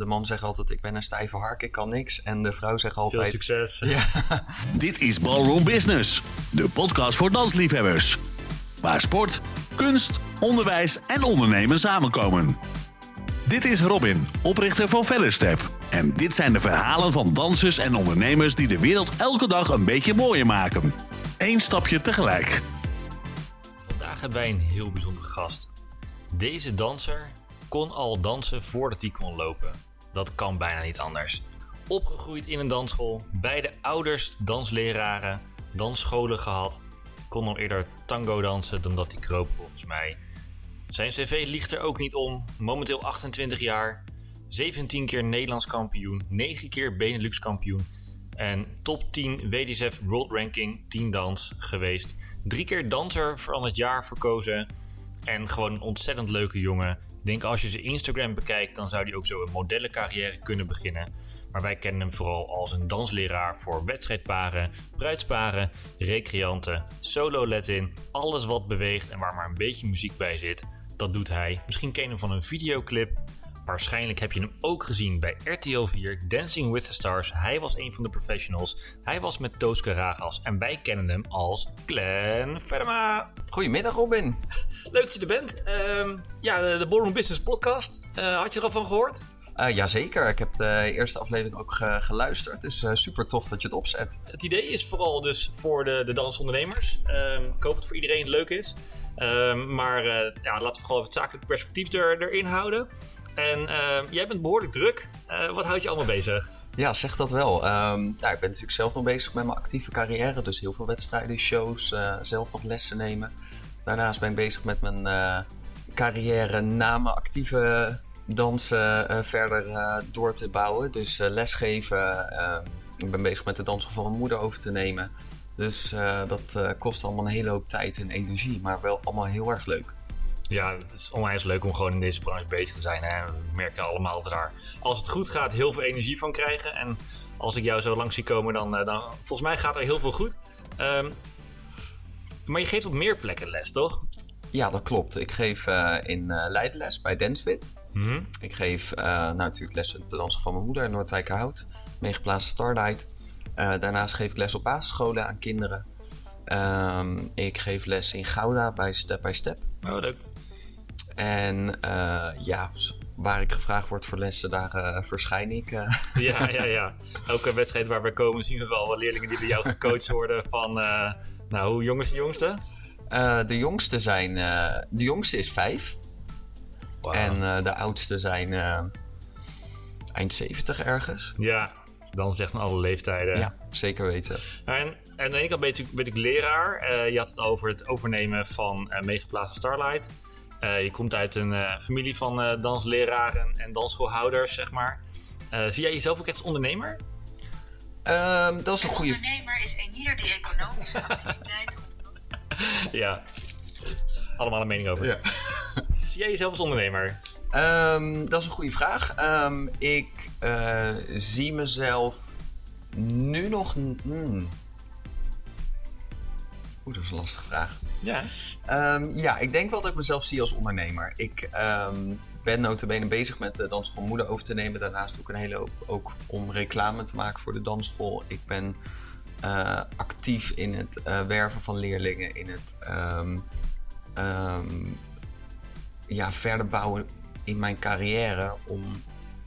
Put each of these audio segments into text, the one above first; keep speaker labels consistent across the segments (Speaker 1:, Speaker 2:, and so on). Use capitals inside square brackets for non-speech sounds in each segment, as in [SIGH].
Speaker 1: De man zegt altijd, ik ben een stijve hark, ik kan niks. En de vrouw zegt
Speaker 2: Veel
Speaker 1: altijd...
Speaker 2: succes. [LAUGHS]
Speaker 1: Ja,
Speaker 3: Dit is Ballroom Business, de podcast voor dansliefhebbers. Waar sport, kunst, onderwijs en ondernemen samenkomen. Dit is Robin, oprichter van Fellerstep. En dit zijn de verhalen van dansers en ondernemers die de wereld elke dag een beetje mooier maken. Eén stapje tegelijk.
Speaker 2: Vandaag hebben wij een heel bijzondere gast. Deze danser kon al dansen voordat hij kon lopen. Dat kan bijna niet anders. Opgegroeid in een dansschool, beide ouders dansleraren, dansscholen gehad. Kon al eerder tango dansen dan dat hij kroop volgens mij. Zijn cv liegt er ook niet om. Momenteel 28 jaar, 17 keer Nederlands kampioen, 9 keer Benelux kampioen en top 10 WDSF World Ranking 10 dans geweest. Drie keer danser van het jaar verkozen en gewoon een ontzettend leuke jongen. Denk als je zijn Instagram bekijkt, dan zou hij ook zo een modellencarrière kunnen beginnen. Maar wij kennen hem vooral als een dansleraar voor wedstrijdparen, bruidsparen, recreanten, solo let-in, alles wat beweegt en waar maar een beetje muziek bij zit. Dat doet hij. Misschien ken je hem van een videoclip. Waarschijnlijk heb je hem ook gezien bij RTL 4 Dancing with the Stars. Hij was een van de professionals. Hij was met Toos Karagas en wij kennen hem als Glenn Verma.
Speaker 1: goedemiddag Robin. [LAUGHS]
Speaker 2: Leuk dat je er bent. Ehm, ja, de, Ballroom Business podcast. Eh, had je er al van gehoord?
Speaker 1: Eh jazeker, ik heb de eerste aflevering ook ge- geluisterd. Dus eh, super tof dat je het opzet.
Speaker 2: Het idee is vooral dus voor de, de dansondernemers. Ehm, ik hoop dat het voor iedereen leuk is. Ehm, maar eh, ja, laten we gewoon het zakelijk perspectief er, erin houden. En ehm, jij bent behoorlijk druk. Eh, wat houdt je allemaal bezig?
Speaker 1: Ja, zeg dat wel. Ehm, ja, ik ben natuurlijk zelf nog bezig met mijn actieve carrière. Dus heel veel wedstrijden, shows, eh, zelf nog lessen nemen. Daarnaast ben ik bezig met mijn eh, carrière na mijn actieve dansen verder door te bouwen. Dus lesgeven. ehm, ik ben bezig met de dansen van mijn moeder over te nemen. Dus dat kost allemaal een hele hoop tijd en energie. Maar wel allemaal heel erg leuk.
Speaker 2: Ja, het is onwijs leuk om gewoon in deze branche bezig te zijn. Hè? We merken allemaal dat daar, als het goed gaat, heel veel energie van krijgen. En als ik jou zo langs zie komen, dan, eh, dan volgens mij gaat er heel veel goed. Ehm, maar je geeft op meer plekken les, toch?
Speaker 1: Ja, dat klopt. Ik geef eh, in eh Leiden les bij Dancefit.
Speaker 2: Mhm.
Speaker 1: Ik geef nou, natuurlijk lessen op de dansen van mijn moeder in Noordwijkerhout. Meegeplaatst Starlight. Daarnaast geef ik les op basisscholen aan kinderen. Ehm, ik geef les in Gouda bij Step by Step.
Speaker 2: Oh, leuk.
Speaker 1: En eh, ja, waar ik gevraagd word voor lessen, daar eh, verschijn ik. eh. [LAUGHS]
Speaker 2: Ja, ja, ja. Elke wedstrijd waar we komen zien we wel wat leerlingen die bij jou gecoacht worden van... nou, hoe jong is de jongste?
Speaker 1: De jongste zijn... de jongste is vijf. En de oudste zijn eind 70 ergens.
Speaker 2: Ja, dan zegt van alle leeftijden.
Speaker 1: Ja, zeker weten.
Speaker 2: En, en aan de ene kant ben je natuurlijk ben ik leraar. Je had het over het overnemen van meegeplaatste Starlight. Eh, je komt uit een eh, familie van eh, dansleraren en dansschoolhouders, zeg maar. Eh, zie jij jezelf ook als ondernemer?
Speaker 1: Ehm, dat is een
Speaker 4: Een
Speaker 1: goede
Speaker 4: ondernemer is een ieder die economische activiteit
Speaker 2: Ja. Allemaal een mening over. Zie jij jezelf als ondernemer?
Speaker 1: Ehm, dat is een goede vraag. Ehm, ik eh, zie mezelf nu nog. Hmm. Oeh, dat is een lastige vraag.
Speaker 2: Ja.
Speaker 1: Ehm, ja, ik denk wel dat ik mezelf zie als ondernemer. Ik ehm, ben notabene bezig met de dansschool moeder over te nemen. Daarnaast ook een hele hoop ook om reclame te maken voor de dansschool. Ik ben eh, actief in het eh, werven van leerlingen, in het ehm, ja, verder bouwen in mijn carrière om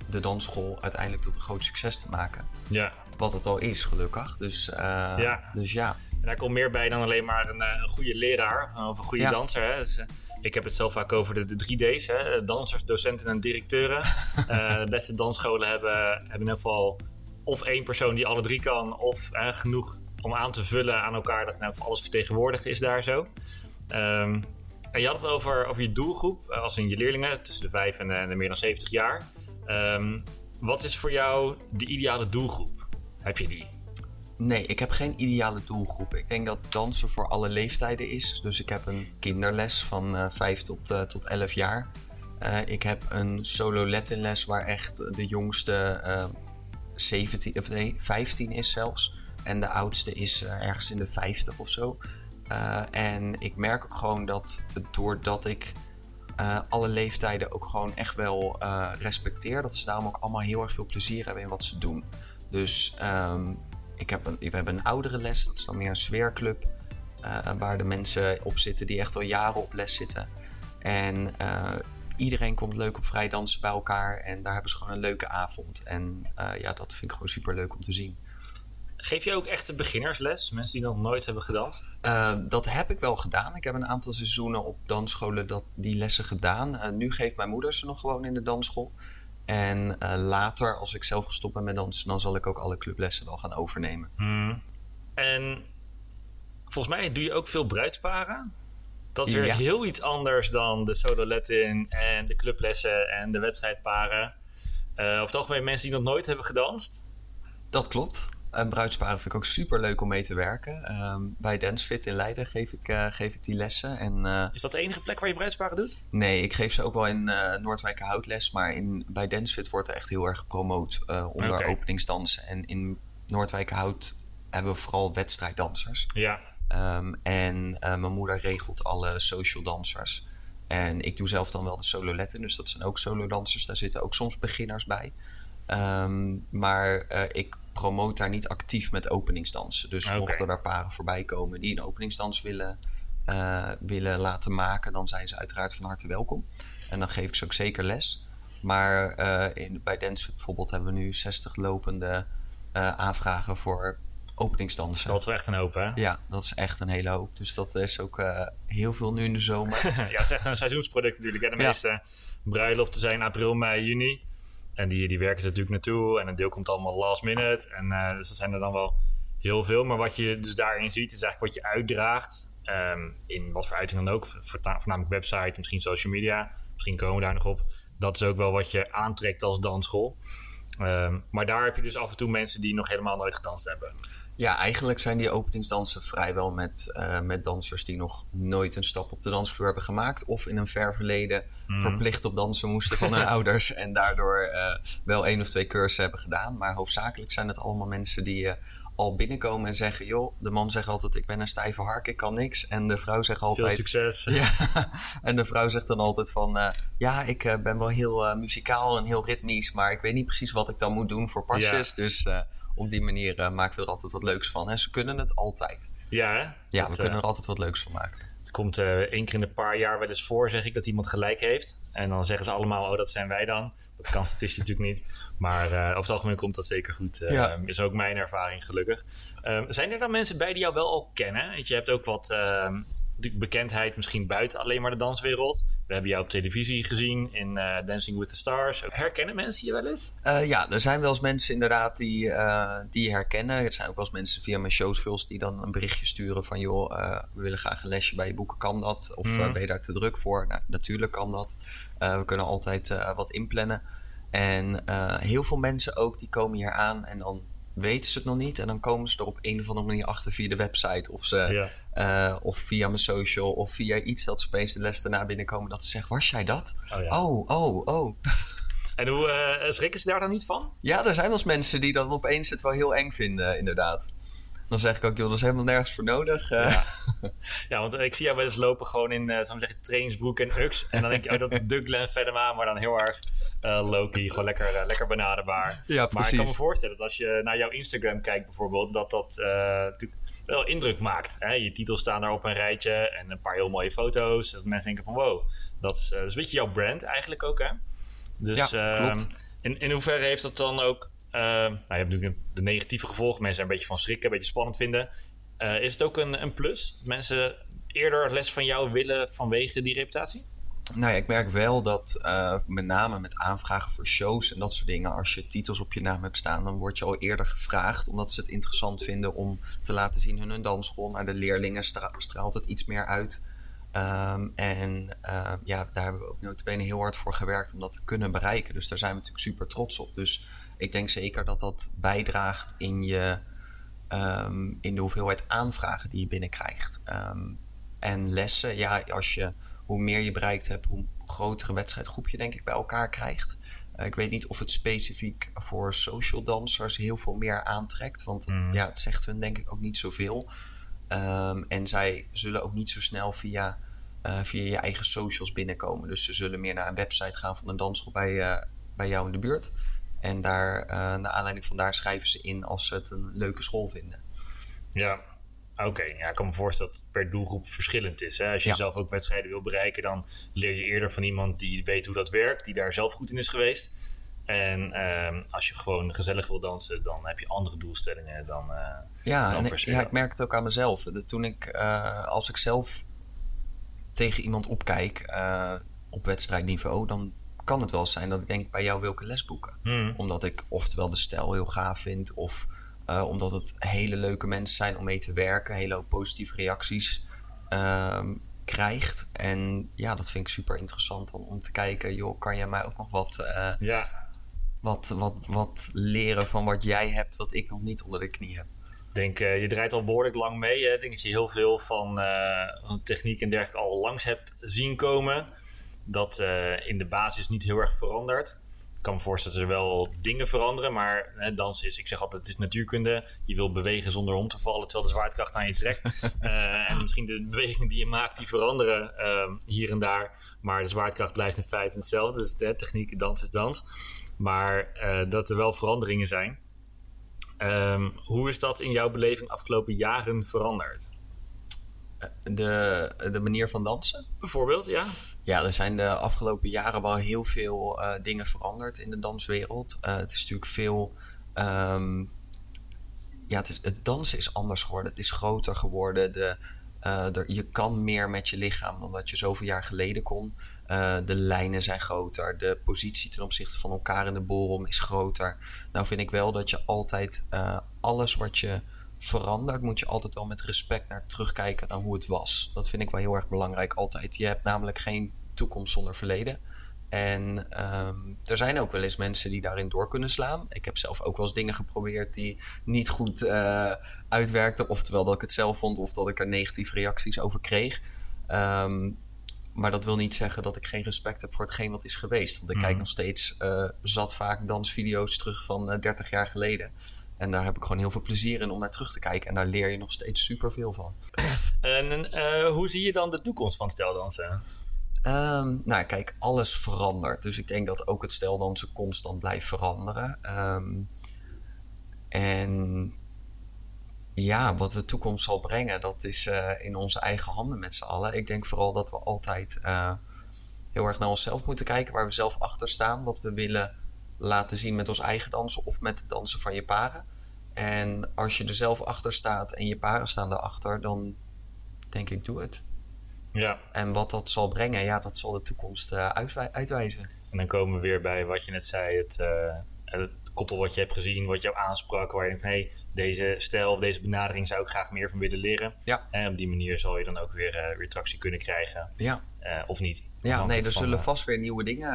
Speaker 1: de dansschool uiteindelijk tot een groot succes te maken.
Speaker 2: Ja.
Speaker 1: Wat het al is, gelukkig. Dus, eh,
Speaker 2: Ja.
Speaker 1: dus ja.
Speaker 2: En daar komt meer bij dan alleen maar een, eh, een goede leraar of een goede
Speaker 1: Ja.
Speaker 2: danser. Hè. Dus, eh, ik heb het zelf vaak over de, de 3D's. Hè. Dansers, docenten en directeuren. [LAUGHS] Eh, de beste dansscholen hebben, hebben in ieder geval of één persoon die alle drie kan... of eh, genoeg om aan te vullen aan elkaar... dat geval alles vertegenwoordigd is daar zo. Ehm, en je had het over, over je doelgroep, eh, als in je leerlingen... tussen de 5 en de, en de meer dan 70 jaar. Ehm, wat is voor jou de ideale doelgroep? Heb je die?
Speaker 1: Nee, ik heb geen ideale doelgroep. Ik denk dat dansen voor alle leeftijden is. Dus ik heb een kinderles van eh 5 tot, eh, tot 11 jaar. Eh, ik heb een solo Latin-les waar echt de jongste eh 17, of nee, 15 is zelfs. En de oudste is ergens in de 50 of zo. En ik merk ook gewoon dat doordat ik alle leeftijden ook gewoon echt wel eh, respecteer. Dat ze daarom ook allemaal heel erg veel plezier hebben in wat ze doen. Dus ehm, ik heb een, we hebben een oudere les, dat is dan meer een sfeerclub. eh, waar de mensen op zitten die echt al jaren op les zitten. En eh, iedereen komt leuk op vrij dansen bij elkaar. En daar hebben ze gewoon een leuke avond. En eh, ja, dat vind ik gewoon super leuk om te zien.
Speaker 2: Geef je ook echt beginnersles? Mensen die nog nooit hebben gedanst?
Speaker 1: Dat heb ik wel gedaan. Ik heb een aantal seizoenen op dansscholen dat, die lessen gedaan. Nu geeft mijn moeder ze nog gewoon in de dansschool. En eh, later, als ik zelf gestopt ben met dansen, dan zal ik ook alle clublessen wel gaan overnemen.
Speaker 2: En volgens mij doe je ook veel bruidsparen. Dat is weer
Speaker 1: Ja.
Speaker 2: heel iets anders dan de solo Latin en de clublessen en de wedstrijdparen. Eh over het algemeen mensen die nog nooit hebben gedanst.
Speaker 1: Dat klopt. En bruidsparen vind ik ook super leuk om mee te werken. Ehm, bij Dancefit in Leiden geef ik, eh, geef ik die lessen. En eh,
Speaker 2: Is dat de enige plek waar je bruidsparen doet?
Speaker 1: nee, ik geef ze ook wel in eh Noordwijkerhout les. Maar in, bij Dancefit wordt er echt heel erg gepromoot onder
Speaker 2: Oké.
Speaker 1: openingsdansen. En in Noordwijkerhout hebben we vooral wedstrijddansers.
Speaker 2: Ja.
Speaker 1: Ehm, en mijn moeder regelt alle social dansers. En ik doe zelf dan wel de sololetten, dus dat zijn ook solo dansers. Daar zitten ook soms beginners bij. Ehm, maar ik promoot daar niet actief met openingsdansen. Dus
Speaker 2: Oké.
Speaker 1: mochten er paren voorbij komen die een openingsdans willen, eh, willen laten maken, dan zijn ze uiteraard van harte welkom. En dan geef ik ze ook zeker les. Maar eh, in, bij Dance bijvoorbeeld hebben we nu 60 lopende eh, aanvragen voor openingsdansen.
Speaker 2: Dat is echt een hoop, hè?
Speaker 1: Ja, dat is echt een hele hoop. Dus dat is ook heel veel nu in de zomer. [LAUGHS]
Speaker 2: Ja, het is echt een seizoensproduct natuurlijk. Hè? De
Speaker 1: Ja.
Speaker 2: meeste bruiloften zijn april, mei, juni. En die, die werken er natuurlijk naartoe. En een deel komt allemaal last minute. En eh, dus dat zijn er dan wel heel veel. Maar wat je dus daarin ziet, is eigenlijk wat je uitdraagt. ehm, in wat voor uiting dan ook. Voorna- Voornamelijk website, misschien social media. Misschien komen we daar nog op. Dat is ook wel wat je aantrekt als dansschool. Ehm, maar daar heb je dus af en toe mensen die nog helemaal nooit gedanst hebben.
Speaker 1: Ja, eigenlijk zijn die openingsdansen vrijwel met, eh, met dansers die nog nooit een stap op de dansvloer hebben gemaakt. Of in een ver verleden verplicht op dansen moesten van hun [LAUGHS] ouders. En daardoor eh, wel één of twee cursussen hebben gedaan. Maar hoofdzakelijk zijn het allemaal mensen die eh, al binnenkomen en zeggen... joh, de man zegt altijd ik ben een stijve hark, ik kan niks. En de vrouw zegt
Speaker 2: Veel
Speaker 1: altijd...
Speaker 2: succes. [LAUGHS]
Speaker 1: Ja, en de vrouw zegt dan altijd van... eh, ja, ik eh, ben wel heel eh, muzikaal en heel ritmisch... maar ik weet niet precies wat ik dan moet doen voor pasjes. Dus op die manier maken we er altijd wat leuks van. En ze kunnen het altijd.
Speaker 2: Ja, hè?
Speaker 1: Ja,
Speaker 2: Dat,
Speaker 1: we kunnen er altijd wat leuks van maken.
Speaker 2: Komt eh één keer in een paar jaar wel eens voor, zeg ik, dat iemand gelijk heeft. En dan zeggen ze allemaal, oh, dat zijn wij dan. Dat kan statistisch natuurlijk niet. Maar eh, over het algemeen komt dat zeker goed.
Speaker 1: Ja.
Speaker 2: Is ook mijn ervaring, gelukkig. Ehm, zijn er dan mensen bij die jou wel al kennen? Want je hebt ook wat ehm, bekendheid misschien buiten alleen maar de danswereld. We hebben jou op televisie gezien in eh, Dancing with the Stars. Herkennen mensen je wel eens?
Speaker 1: Eh, ja, er zijn wel eens mensen inderdaad die, eh, die herkennen. Er zijn ook wel eens mensen via mijn showsvulls die dan een berichtje sturen van... joh, we willen graag een lesje bij je boeken, kan dat? Of eh, ben je daar te druk voor? Nou, natuurlijk kan dat. We kunnen altijd wat inplannen. En heel veel mensen ook, die komen hier aan en dan weten ze het nog niet. En dan komen ze er op een of andere manier achter via de website. Of, ze,
Speaker 2: Ja.
Speaker 1: eh, of via mijn social of via iets dat ze opeens de les daarna binnenkomen. Dat ze zeggen, was jij dat?
Speaker 2: Oh ja.
Speaker 1: Oh, oh, oh. [LAUGHS]
Speaker 2: En hoe eh, schrikken ze daar dan niet van?
Speaker 1: Ja, er zijn wel eens mensen die dan opeens het wel heel eng vinden, inderdaad. Dan zeg ik ook, joh, dat is helemaal nergens voor nodig. eh.
Speaker 2: Ja. [LAUGHS] [LAUGHS] Ja, want ik zie jou wel eens lopen gewoon in, zou ik zeggen, trainingsbroek en ux. En dan denk je, oh, dat is de Glenn Venema, maar dan heel erg eh low-key. Gewoon lekker, eh, lekker benaderbaar.
Speaker 1: Ja,
Speaker 2: Maar ik kan
Speaker 1: precies.
Speaker 2: me voorstellen dat als je naar jouw Instagram kijkt bijvoorbeeld, dat dat natuurlijk wel indruk maakt. Hè? Je titels staan daar op een rijtje en een paar heel mooie foto's. Dat mensen denken van, wow, dat is, dat is een beetje jouw brand eigenlijk ook, hè? Dus
Speaker 1: Ja,
Speaker 2: ehm,
Speaker 1: klopt.
Speaker 2: in, in hoeverre heeft dat dan ook... nou, je hebt natuurlijk de negatieve gevolgen. Mensen er een beetje van schrikken, een beetje spannend vinden. Eh, is het ook een, een plus? Mensen eerder les van jou willen vanwege die reputatie?
Speaker 1: Nou ja, ik merk wel dat eh, met name met aanvragen voor shows en dat soort dingen, als je titels op je naam hebt staan, dan word je al eerder gevraagd, omdat ze het interessant vinden om te laten zien hun, hun dansschool. Naar de leerlingen stra- straalt het iets meer uit. Ehm, en eh, ja, daar hebben we ook notabene heel hard voor gewerkt om dat te kunnen bereiken. Dus daar zijn we natuurlijk super trots op. Dus ik denk zeker dat dat bijdraagt in, je, ehm, in de hoeveelheid aanvragen die je binnenkrijgt. Ehm, en lessen, ja, als je, hoe meer je bereikt hebt, hoe grotere wedstrijdgroep je denk ik bij elkaar krijgt. Eh, ik weet niet of het specifiek voor social dansers heel veel meer aantrekt. Want ja, het zegt hun denk ik ook niet zoveel. Ehm, en zij zullen ook niet zo snel via eh, via je eigen socials binnenkomen. Dus ze zullen meer naar een website gaan van een dansschool bij, eh, bij jou in de buurt. En daar, eh, naar aanleiding van daar schrijven ze in als ze het een leuke school vinden.
Speaker 2: Ja, oké. Ja, ik kan me voorstellen dat het per doelgroep verschillend is. Hè? Als je
Speaker 1: Ja.
Speaker 2: zelf ook wedstrijden wil bereiken, dan leer je eerder van iemand die weet hoe dat werkt, die daar zelf goed in is geweest. En ehm, als je gewoon gezellig wil dansen, dan heb je andere doelstellingen dan. eh,
Speaker 1: Ja,
Speaker 2: dan
Speaker 1: en ik,
Speaker 2: per se
Speaker 1: ja, ik merk het ook aan mezelf. Dat Toen ik, eh, als ik zelf tegen iemand opkijk op wedstrijdniveau, dan kan het wel zijn dat ik denk, bij jou wil ik een les boeken.
Speaker 2: Hmm.
Speaker 1: Omdat ik oftewel de stijl heel gaaf vind, of eh, omdat het hele leuke mensen zijn om mee te werken, hele hoop positieve reacties ehm, krijgt. En ja, dat vind ik super interessant om, om te kijken, joh, kan jij mij ook nog wat, eh,
Speaker 2: Ja,
Speaker 1: wat, wat, wat leren van wat jij hebt, wat ik nog niet onder de knie heb?
Speaker 2: ik denk, eh, je draait al behoorlijk lang mee. Hè? Ik denk dat je heel veel van, van techniek en dergelijke al langs hebt zien komen. Dat eh, in de basis niet heel erg verandert. Ik kan me voorstellen dat er wel dingen veranderen, maar hè, dansen is, ik zeg altijd, het is natuurkunde. Je wil bewegen zonder om te vallen, terwijl de zwaartekracht aan je trekt. [LAUGHS] Eh, en misschien de bewegingen die je maakt, die veranderen eh, hier en daar. Maar de zwaartekracht blijft in feite hetzelfde. Dus hè, techniek, dans is dans. Maar eh, dat er wel veranderingen zijn. Ehm, hoe is dat in jouw beleving afgelopen jaren veranderd?
Speaker 1: De, de manier van dansen?
Speaker 2: Bijvoorbeeld, ja?
Speaker 1: Ja, er zijn de afgelopen jaren wel heel veel eh, dingen veranderd in de danswereld. Eh, het is natuurlijk veel. ehm, ja, het, is, het dansen is anders geworden. Het is groter geworden. De, eh, er, je kan meer met je lichaam dan dat je zoveel jaar geleden kon. De lijnen zijn groter. De positie ten opzichte van elkaar in de ballroom is groter. Nou vind ik wel dat je altijd alles wat je verandert, moet je altijd wel met respect naar terugkijken naar hoe het was. Dat vind ik wel heel erg belangrijk altijd. Je hebt namelijk geen toekomst zonder verleden. En ehm, er zijn ook wel eens mensen die daarin door kunnen slaan. Ik heb zelf ook wel eens dingen geprobeerd die niet goed eh, uitwerkten. Oftewel dat ik het zelf vond of dat ik er negatieve reacties over kreeg. Ehm, maar dat wil niet zeggen dat ik geen respect heb voor hetgeen wat is geweest. Want ik kijk nog steeds eh, zat vaak dansvideo's terug van eh, 30 jaar geleden. En daar heb ik gewoon heel veel plezier in om naar terug te kijken. En daar leer je nog steeds superveel van. [CLEARS THROAT]
Speaker 2: En eh, hoe zie je dan de toekomst van steldansen?
Speaker 1: Ehm, nou, kijk, alles verandert. Dus ik denk dat ook het steldansen constant blijft veranderen. Ehm, en ja, wat de toekomst zal brengen, dat is eh, in onze eigen handen met z'n allen. Ik denk vooral dat we altijd eh, heel erg naar onszelf moeten kijken, waar we zelf achter staan. Wat we willen laten zien met ons eigen dansen of met het dansen van je paren. En als je er zelf achter staat en je paren staan erachter, dan denk ik, doe het.
Speaker 2: Ja,
Speaker 1: En wat dat zal brengen, ja, dat zal de toekomst eh, uitwij- uitwijzen.
Speaker 2: en dan komen we weer bij wat je net zei, het, eh, het koppel wat je hebt gezien, wat jou aansprak, waar je denkt van hé, hey, deze stijl of deze benadering zou ik graag meer van willen leren.
Speaker 1: Ja.
Speaker 2: En op die manier zal je dan ook weer, eh, weer tractie kunnen krijgen,
Speaker 1: Ja,
Speaker 2: of niet.
Speaker 1: ja nee, er
Speaker 2: van,
Speaker 1: zullen vast weer nieuwe dingen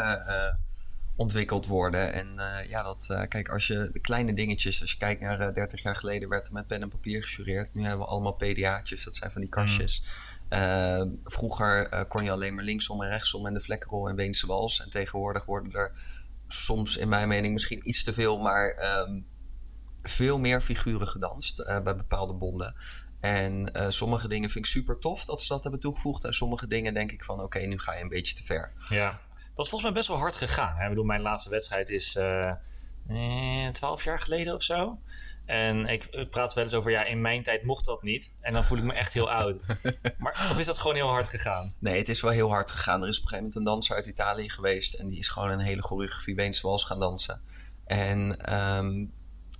Speaker 1: ontwikkeld worden. En eh, ja, dat, eh, kijk, als je de kleine dingetjes, als je kijkt naar eh, 30 jaar geleden, werd er met pen en papier gejureerd. Nu hebben we allemaal PDA'tjes, dat zijn van die kastjes. Eh, vroeger eh, kon je alleen maar linksom en rechtsom en de vlekkerol en Weense wals. En tegenwoordig worden er soms, in mijn mening, misschien iets te veel, maar ehm, veel meer figuren gedanst eh, bij bepaalde bonden. En eh, sommige dingen vind ik super tof dat ze dat hebben toegevoegd. En sommige dingen denk ik van oké, nu ga je een beetje te ver.
Speaker 2: Ja, dat is volgens mij best wel hard gegaan. Hè? Ik bedoel, mijn laatste wedstrijd is eh, eh, 12 jaar geleden of zo. En ik eh, praat wel eens over, ja, in mijn tijd mocht dat niet. En dan voel ik me echt heel oud. [LAUGHS] Maar of is dat gewoon heel hard gegaan?
Speaker 1: Nee, het is wel heel hard gegaan. Er is op een gegeven moment een danser uit Italië geweest. En die is gewoon een hele choreografie Weense wals gaan dansen. En ehm,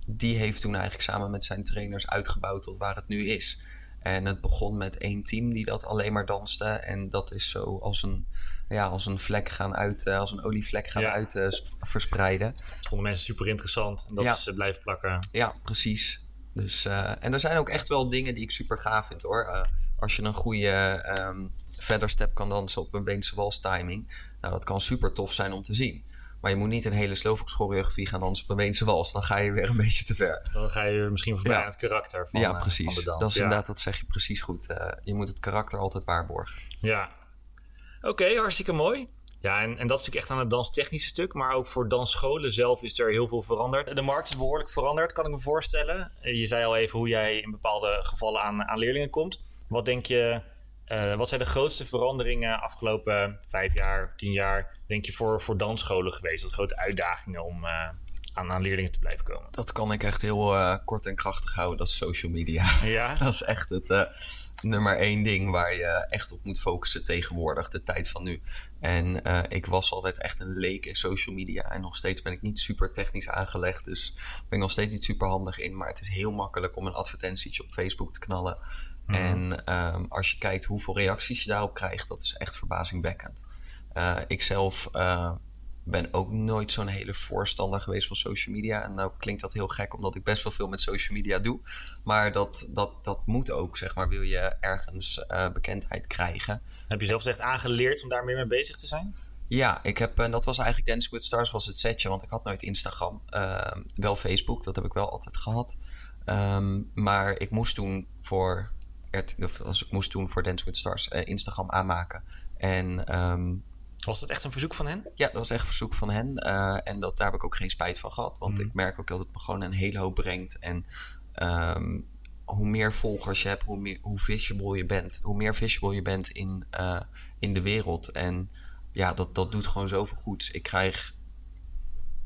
Speaker 1: die heeft toen eigenlijk samen met zijn trainers uitgebouwd tot waar het nu is. En het begon met één team die dat alleen maar danste. En dat is zo als een, ja, als een vlek gaan uit, eh, als een olievlek gaan
Speaker 2: Ja.
Speaker 1: uit eh, sp- verspreiden.
Speaker 2: Dat vonden mensen super interessant. En dat
Speaker 1: Ja.
Speaker 2: is eh, blijven plakken.
Speaker 1: Ja, precies. Dus, en er zijn ook echt wel dingen die ik super gaaf vind hoor. Als je een goede ehm verder step kan dansen op een Weense wals timing. Nou, dat kan super tof zijn om te zien. Maar je moet niet een hele slowfox choreografie gaan dansen op een Weense wals. Dan ga je weer een [LAUGHS] beetje te ver.
Speaker 2: Dan ga je misschien voorbij
Speaker 1: Ja.
Speaker 2: aan het karakter van,
Speaker 1: ja, precies.
Speaker 2: van de dans.
Speaker 1: dat is
Speaker 2: ja.
Speaker 1: inderdaad, dat zeg je precies goed. Je moet het karakter altijd waarborgen.
Speaker 2: Ja. Oké, hartstikke mooi. Ja, en, en dat is natuurlijk echt aan het danstechnische stuk. Maar ook voor dansscholen zelf is er heel veel veranderd. De markt is behoorlijk veranderd, kan ik me voorstellen. Eh, Je zei al even hoe jij in bepaalde gevallen aan, aan leerlingen komt. Wat denk je Eh, wat zijn de grootste veranderingen afgelopen vijf jaar, tien jaar, denk je, voor, voor dansscholen geweest? Wat grote uitdagingen om eh, aan, aan leerlingen te blijven komen?
Speaker 1: Dat kan ik echt heel kort en krachtig houden. Dat is social media.
Speaker 2: Ja? [LAUGHS]
Speaker 1: Dat is echt het nummer één ding waar je echt op moet focussen tegenwoordig, de tijd van nu. En eh, ik was altijd echt een leek in social media. En nog steeds ben ik niet super technisch aangelegd. Dus ben ik nog steeds niet super handig in. Maar het is heel makkelijk om een advertentietje op Facebook te knallen. En ehm, als je kijkt hoeveel reacties je daarop krijgt, dat is echt verbazingwekkend. Eh ik zelf eh, ben ook nooit zo'n hele voorstander geweest van social media. En nou klinkt dat heel gek, omdat ik best wel veel met social media doe. Maar dat, dat, dat moet ook, zeg maar. Wil je ergens eh, bekendheid krijgen,
Speaker 2: Heb je zelf echt aangeleerd om daar meer mee bezig te zijn?
Speaker 1: ja, ik heb, en dat was eigenlijk Dance with Stars was het setje, want ik had nooit Instagram. Ehm, wel Facebook, dat heb ik wel altijd gehad. Ehm, maar ik moest toen voor, of als ik moest toen voor Dance with Stars eh, Instagram aanmaken. En ehm,
Speaker 2: Was dat echt een verzoek van hen?
Speaker 1: ja, dat was echt verzoek van hen. eh, en dat, daar heb ik ook geen spijt van gehad. Want
Speaker 2: Mhm.
Speaker 1: ik merk ook dat het me gewoon een hele hoop brengt. En ehm, hoe meer volgers je hebt, hoe, meer, hoe visible je bent. Hoe meer visible je bent in, eh, in de wereld. En ja, dat, dat doet gewoon zoveel goeds. Ik krijg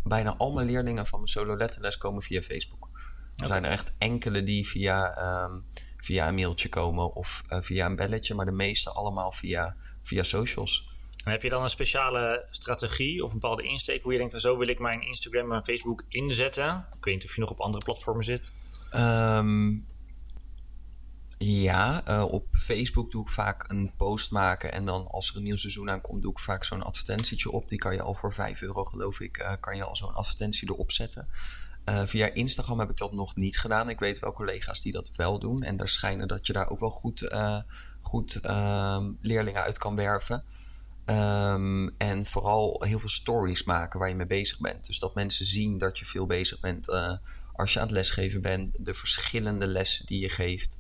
Speaker 1: bijna al mijn leerlingen van mijn solo letterles komen via Facebook. Er zijn er echt enkele die via, ehm, via een mailtje komen of eh, via een belletje. Maar de meeste allemaal via, via socials.
Speaker 2: En heb je dan een speciale strategie of een bepaalde insteek hoe je denkt, zo wil ik mijn Instagram en Facebook inzetten? Ik weet niet of je nog op andere platformen zit.
Speaker 1: Ehm, ja, eh, op Facebook doe ik vaak een post maken. En dan als er een nieuw seizoen aankomt, doe ik vaak zo'n advertentietje op. Die kan je al voor 5 euro, geloof ik, eh, kan je al zo'n advertentie erop zetten. Eh, via Instagram heb ik dat nog niet gedaan. Ik weet wel collega's die dat wel doen. En daar schijnen dat je daar ook wel goed, goed ehm, leerlingen uit kan werven. Ehm, en vooral heel veel stories maken waar je mee bezig bent. Dus dat mensen zien dat je veel bezig bent eh, als je aan het lesgeven bent. De verschillende lessen die je geeft.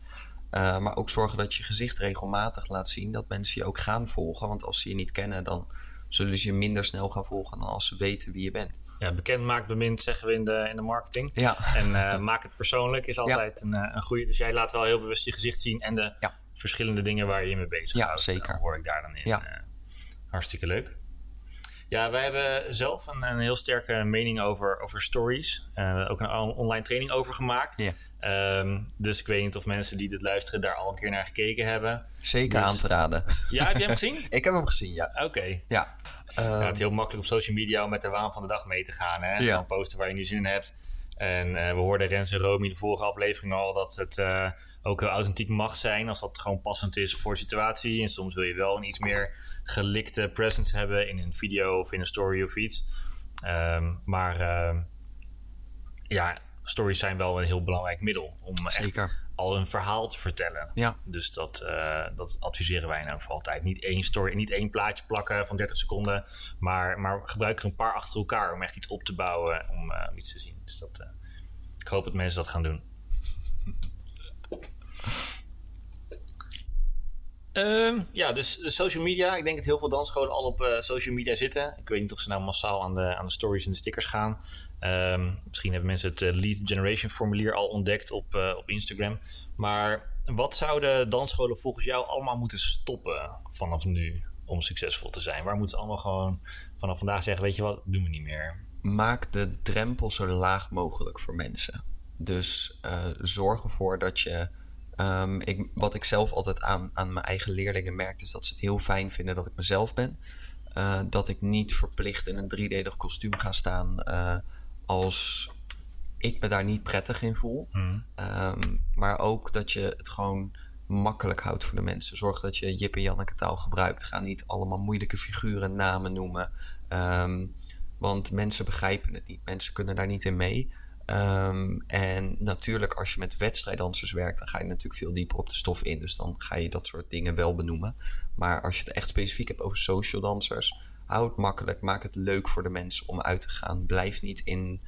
Speaker 1: Uh, maar ook zorgen dat je gezicht regelmatig laat zien. Dat mensen je ook gaan volgen. Want als ze je niet kennen, dan zullen ze je minder snel gaan volgen dan als ze weten wie je bent.
Speaker 2: Ja, bekend maakt bemind, zeggen we in de, in de marketing.
Speaker 1: Ja,
Speaker 2: En uh, maak het persoonlijk is altijd een, een goede. Dus jij laat wel heel bewust je gezicht zien en de
Speaker 1: Ja.
Speaker 2: verschillende dingen waar je mee bezig
Speaker 1: Ja,
Speaker 2: houdt.
Speaker 1: zeker.
Speaker 2: Hoor ik daar dan in.
Speaker 1: Ja.
Speaker 2: Hartstikke leuk. Ja, wij hebben zelf een, een heel sterke mening over, over stories. Uh, ook een online training over gemaakt.
Speaker 1: Ja.
Speaker 2: Um, dus ik weet niet of mensen die dit luisteren daar al een keer naar gekeken hebben.
Speaker 1: zeker
Speaker 2: Dus-
Speaker 1: aan te raden.
Speaker 2: Ja, heb je hem gezien? [LAUGHS]
Speaker 1: Ik heb hem gezien, ja.
Speaker 2: Oké.
Speaker 1: Ja,
Speaker 2: Ja,
Speaker 1: Ehm,
Speaker 2: het is heel makkelijk op social media om met de waan van de dag mee te gaan. Hè?
Speaker 1: Ja.
Speaker 2: Dan posten waar je nu zin in hebt. En eh, we hoorden Rens en Romy in de vorige aflevering al dat het eh, ook heel authentiek mag zijn als dat gewoon passend is voor de situatie. En soms wil je wel een iets meer gelikte presence hebben in een video of in een story of iets. Ehm, maar ehm, ja, stories zijn wel een heel belangrijk middel om echt
Speaker 1: zeker.
Speaker 2: Al een verhaal te vertellen.
Speaker 1: Ja,
Speaker 2: Dus dat, eh, dat adviseren wij nou voor altijd. Niet één story, niet één plaatje plakken van 30 seconden. Maar, maar gebruik er een paar achter elkaar om echt iets op te bouwen, om eh, iets te zien. Dus dat, eh, ik hoop dat mensen dat gaan doen. Ehm, ja, dus de social media. Ik denk dat heel veel dansscholen al op eh, social media zitten. Ik weet niet of ze nou massaal aan de, aan de stories en de stickers gaan. Ehm, misschien hebben mensen het eh, lead generation formulier al ontdekt op, eh, op Instagram. Maar wat zouden dansscholen volgens jou allemaal moeten stoppen vanaf nu om succesvol te zijn? Waar moeten ze allemaal gewoon vanaf vandaag zeggen, weet je wat, doen we niet meer?
Speaker 1: maak de drempel zo laag mogelijk voor mensen. Dus zorg ervoor dat je. Ehm, ik, wat ik zelf altijd aan, aan mijn eigen leerlingen merk, is dat ze het heel fijn vinden dat ik mezelf ben. Eh, dat ik niet verplicht in een driedelig kostuum ga staan eh, als ik me daar niet prettig in voel. Ehm, maar ook dat je het gewoon makkelijk houdt voor de mensen. Zorg dat je Jip en Janneke taal gebruikt. Ga niet allemaal moeilijke figuren namen noemen. Ehm, want mensen begrijpen het niet. Mensen kunnen daar niet in mee. Ehm, en natuurlijk, als je met wedstrijddansers werkt, dan ga je natuurlijk veel dieper op de stof in. Dus dan ga je dat soort dingen wel benoemen. Maar als je het echt specifiek hebt over social dansers, hou het makkelijk. Maak het leuk voor de mensen om uit te gaan. Blijf niet in,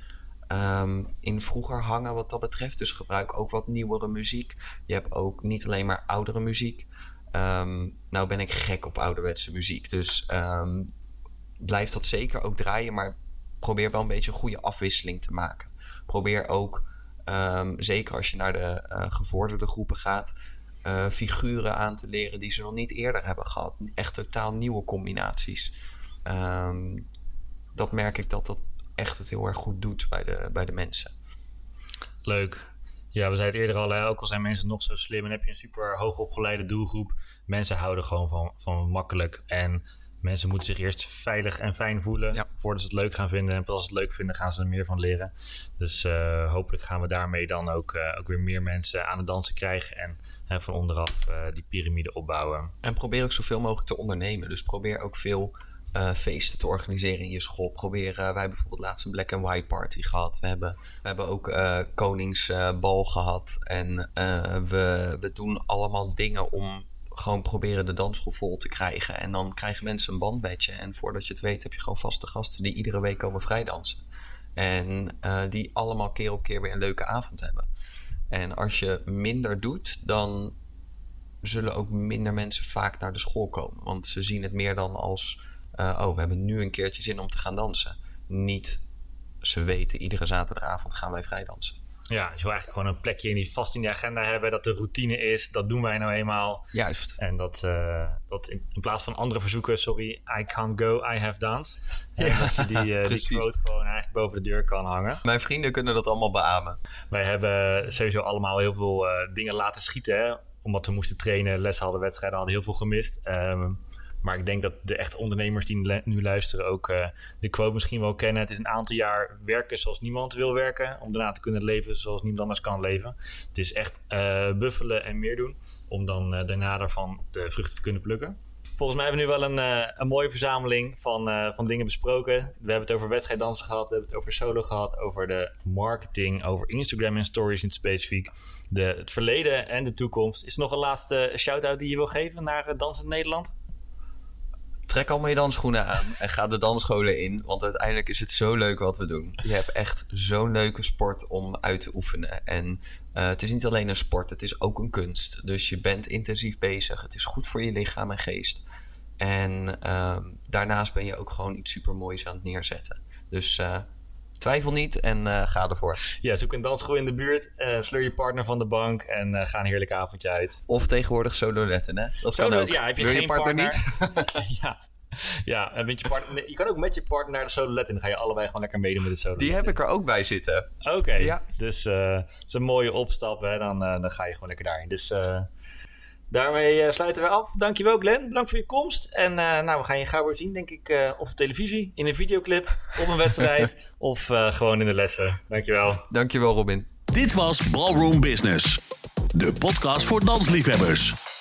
Speaker 1: ehm, in vroeger hangen wat dat betreft. Dus gebruik ook wat nieuwere muziek. Je hebt ook niet alleen maar oudere muziek. Ehm, nou ben ik gek op ouderwetse muziek. Dus blijf dat zeker ook draaien, maar probeer wel een beetje een goede afwisseling te maken. Probeer ook, ehm, zeker als je naar de eh, gevorderde groepen gaat, eh, figuren aan te leren die ze nog niet eerder hebben gehad. Echt totaal nieuwe combinaties. Ehm, dat merk ik dat dat echt het heel erg goed doet bij de, bij de mensen.
Speaker 2: Leuk. Ja, we zeiden het eerder al, ook al zijn mensen nog zo slim en heb je een super hoogopgeleide doelgroep. Mensen houden gewoon van, van makkelijk. En mensen moeten zich eerst veilig en fijn voelen
Speaker 1: Ja.
Speaker 2: voordat ze het leuk gaan vinden. En pas als ze het leuk vinden, gaan ze er meer van leren. Dus eh, hopelijk gaan we daarmee dan ook, eh, ook weer meer mensen aan het dansen krijgen. En van onderaf eh, die piramide opbouwen.
Speaker 1: En probeer ook zoveel mogelijk te ondernemen. Dus probeer ook veel feesten te organiseren in je school. Probeer, wij hebben bijvoorbeeld laatst een Black and White party gehad. We hebben, we hebben ook Koningsbal gehad. En we, we doen allemaal dingen om gewoon proberen de dansschool vol te krijgen. En dan krijgen mensen een bandbedje. En voordat je het weet heb je gewoon vaste gasten die iedere week komen vrijdansen. En eh, die allemaal keer op keer weer een leuke avond hebben. En als je minder doet, dan zullen ook minder mensen vaak naar de school komen. Want ze zien het meer dan als: eh, oh, we hebben nu een keertje zin om te gaan dansen. Niet ze weten, iedere zaterdagavond gaan wij vrijdansen.
Speaker 2: Ja, je wil eigenlijk gewoon een plekje in die vast in de agenda hebben. Dat de routine is. Dat doen wij nou eenmaal.
Speaker 1: Juist.
Speaker 2: En dat, eh, dat in, in plaats van andere verzoeken, sorry, I can't go, I have dance. En
Speaker 1: Ja,
Speaker 2: dat je die, eh, [LAUGHS] die quote gewoon eigenlijk boven de deur kan hangen.
Speaker 1: Mijn vrienden kunnen dat allemaal beamen.
Speaker 2: Wij hebben sowieso allemaal heel veel eh, dingen laten schieten. Hè? Omdat we moesten trainen, les hadden, wedstrijden hadden, heel veel gemist. Ehm, maar ik denk dat de echte ondernemers die nu luisteren ook eh, de quote misschien wel kennen. Het is een aantal jaar werken zoals niemand wil werken. Om daarna te kunnen leven zoals niemand anders kan leven. Het is echt eh, buffelen en meer doen. Om dan eh, daarna daarvan de vruchten te kunnen plukken. Volgens mij hebben we nu wel een, een mooie verzameling van, van dingen besproken. We hebben het over wedstrijddansen gehad, we hebben het over solo gehad, over de marketing, over Instagram en stories in het specifiek. De, het verleden en de toekomst. Is er nog een laatste shout-out die je wil geven naar Dansend Nederland?
Speaker 1: Trek allemaal je dansschoenen aan en ga de dansscholen in. Want uiteindelijk is het zo leuk wat we doen. Je hebt echt zo'n leuke sport om uit te oefenen. En eh, het is niet alleen een sport, het is ook een kunst. Dus je bent intensief bezig. Het is goed voor je lichaam en geest. En ehm, daarnaast ben je ook gewoon iets supermoois aan het neerzetten. Dus eh, twijfel niet en eh, ga ervoor.
Speaker 2: Ja, zoek een dansschool in de buurt, eh, sleur je partner van de bank en eh, ga een heerlijk avondje uit.
Speaker 1: Of tegenwoordig sololetten, hè? Dat kan
Speaker 2: Solo-
Speaker 1: ook.
Speaker 2: ja, heb je
Speaker 1: Wil
Speaker 2: geen
Speaker 1: je partner,
Speaker 2: partner?
Speaker 1: niet? [LAUGHS]
Speaker 2: ja. Ja, en met je, partner, je kan ook met je partner naar de solo letten. En dan ga je allebei gewoon lekker meedoen met de solo
Speaker 1: Die heb ik er ook bij zitten.
Speaker 2: Oké,
Speaker 1: Ja.
Speaker 2: dus het is een mooie opstap. Hè? Dan, dan ga je gewoon lekker daarin. Dus daarmee eh, sluiten we af. Dankjewel Glenn, bedankt voor je komst. En eh, nou, we gaan je gauw weer zien, denk ik, eh, of op televisie, in een videoclip, [LAUGHS] op een wedstrijd [LAUGHS] of eh, gewoon in de lessen. Dankjewel.
Speaker 1: Dankjewel, Robin.
Speaker 3: Dit was Ballroom Business, de podcast voor dansliefhebbers.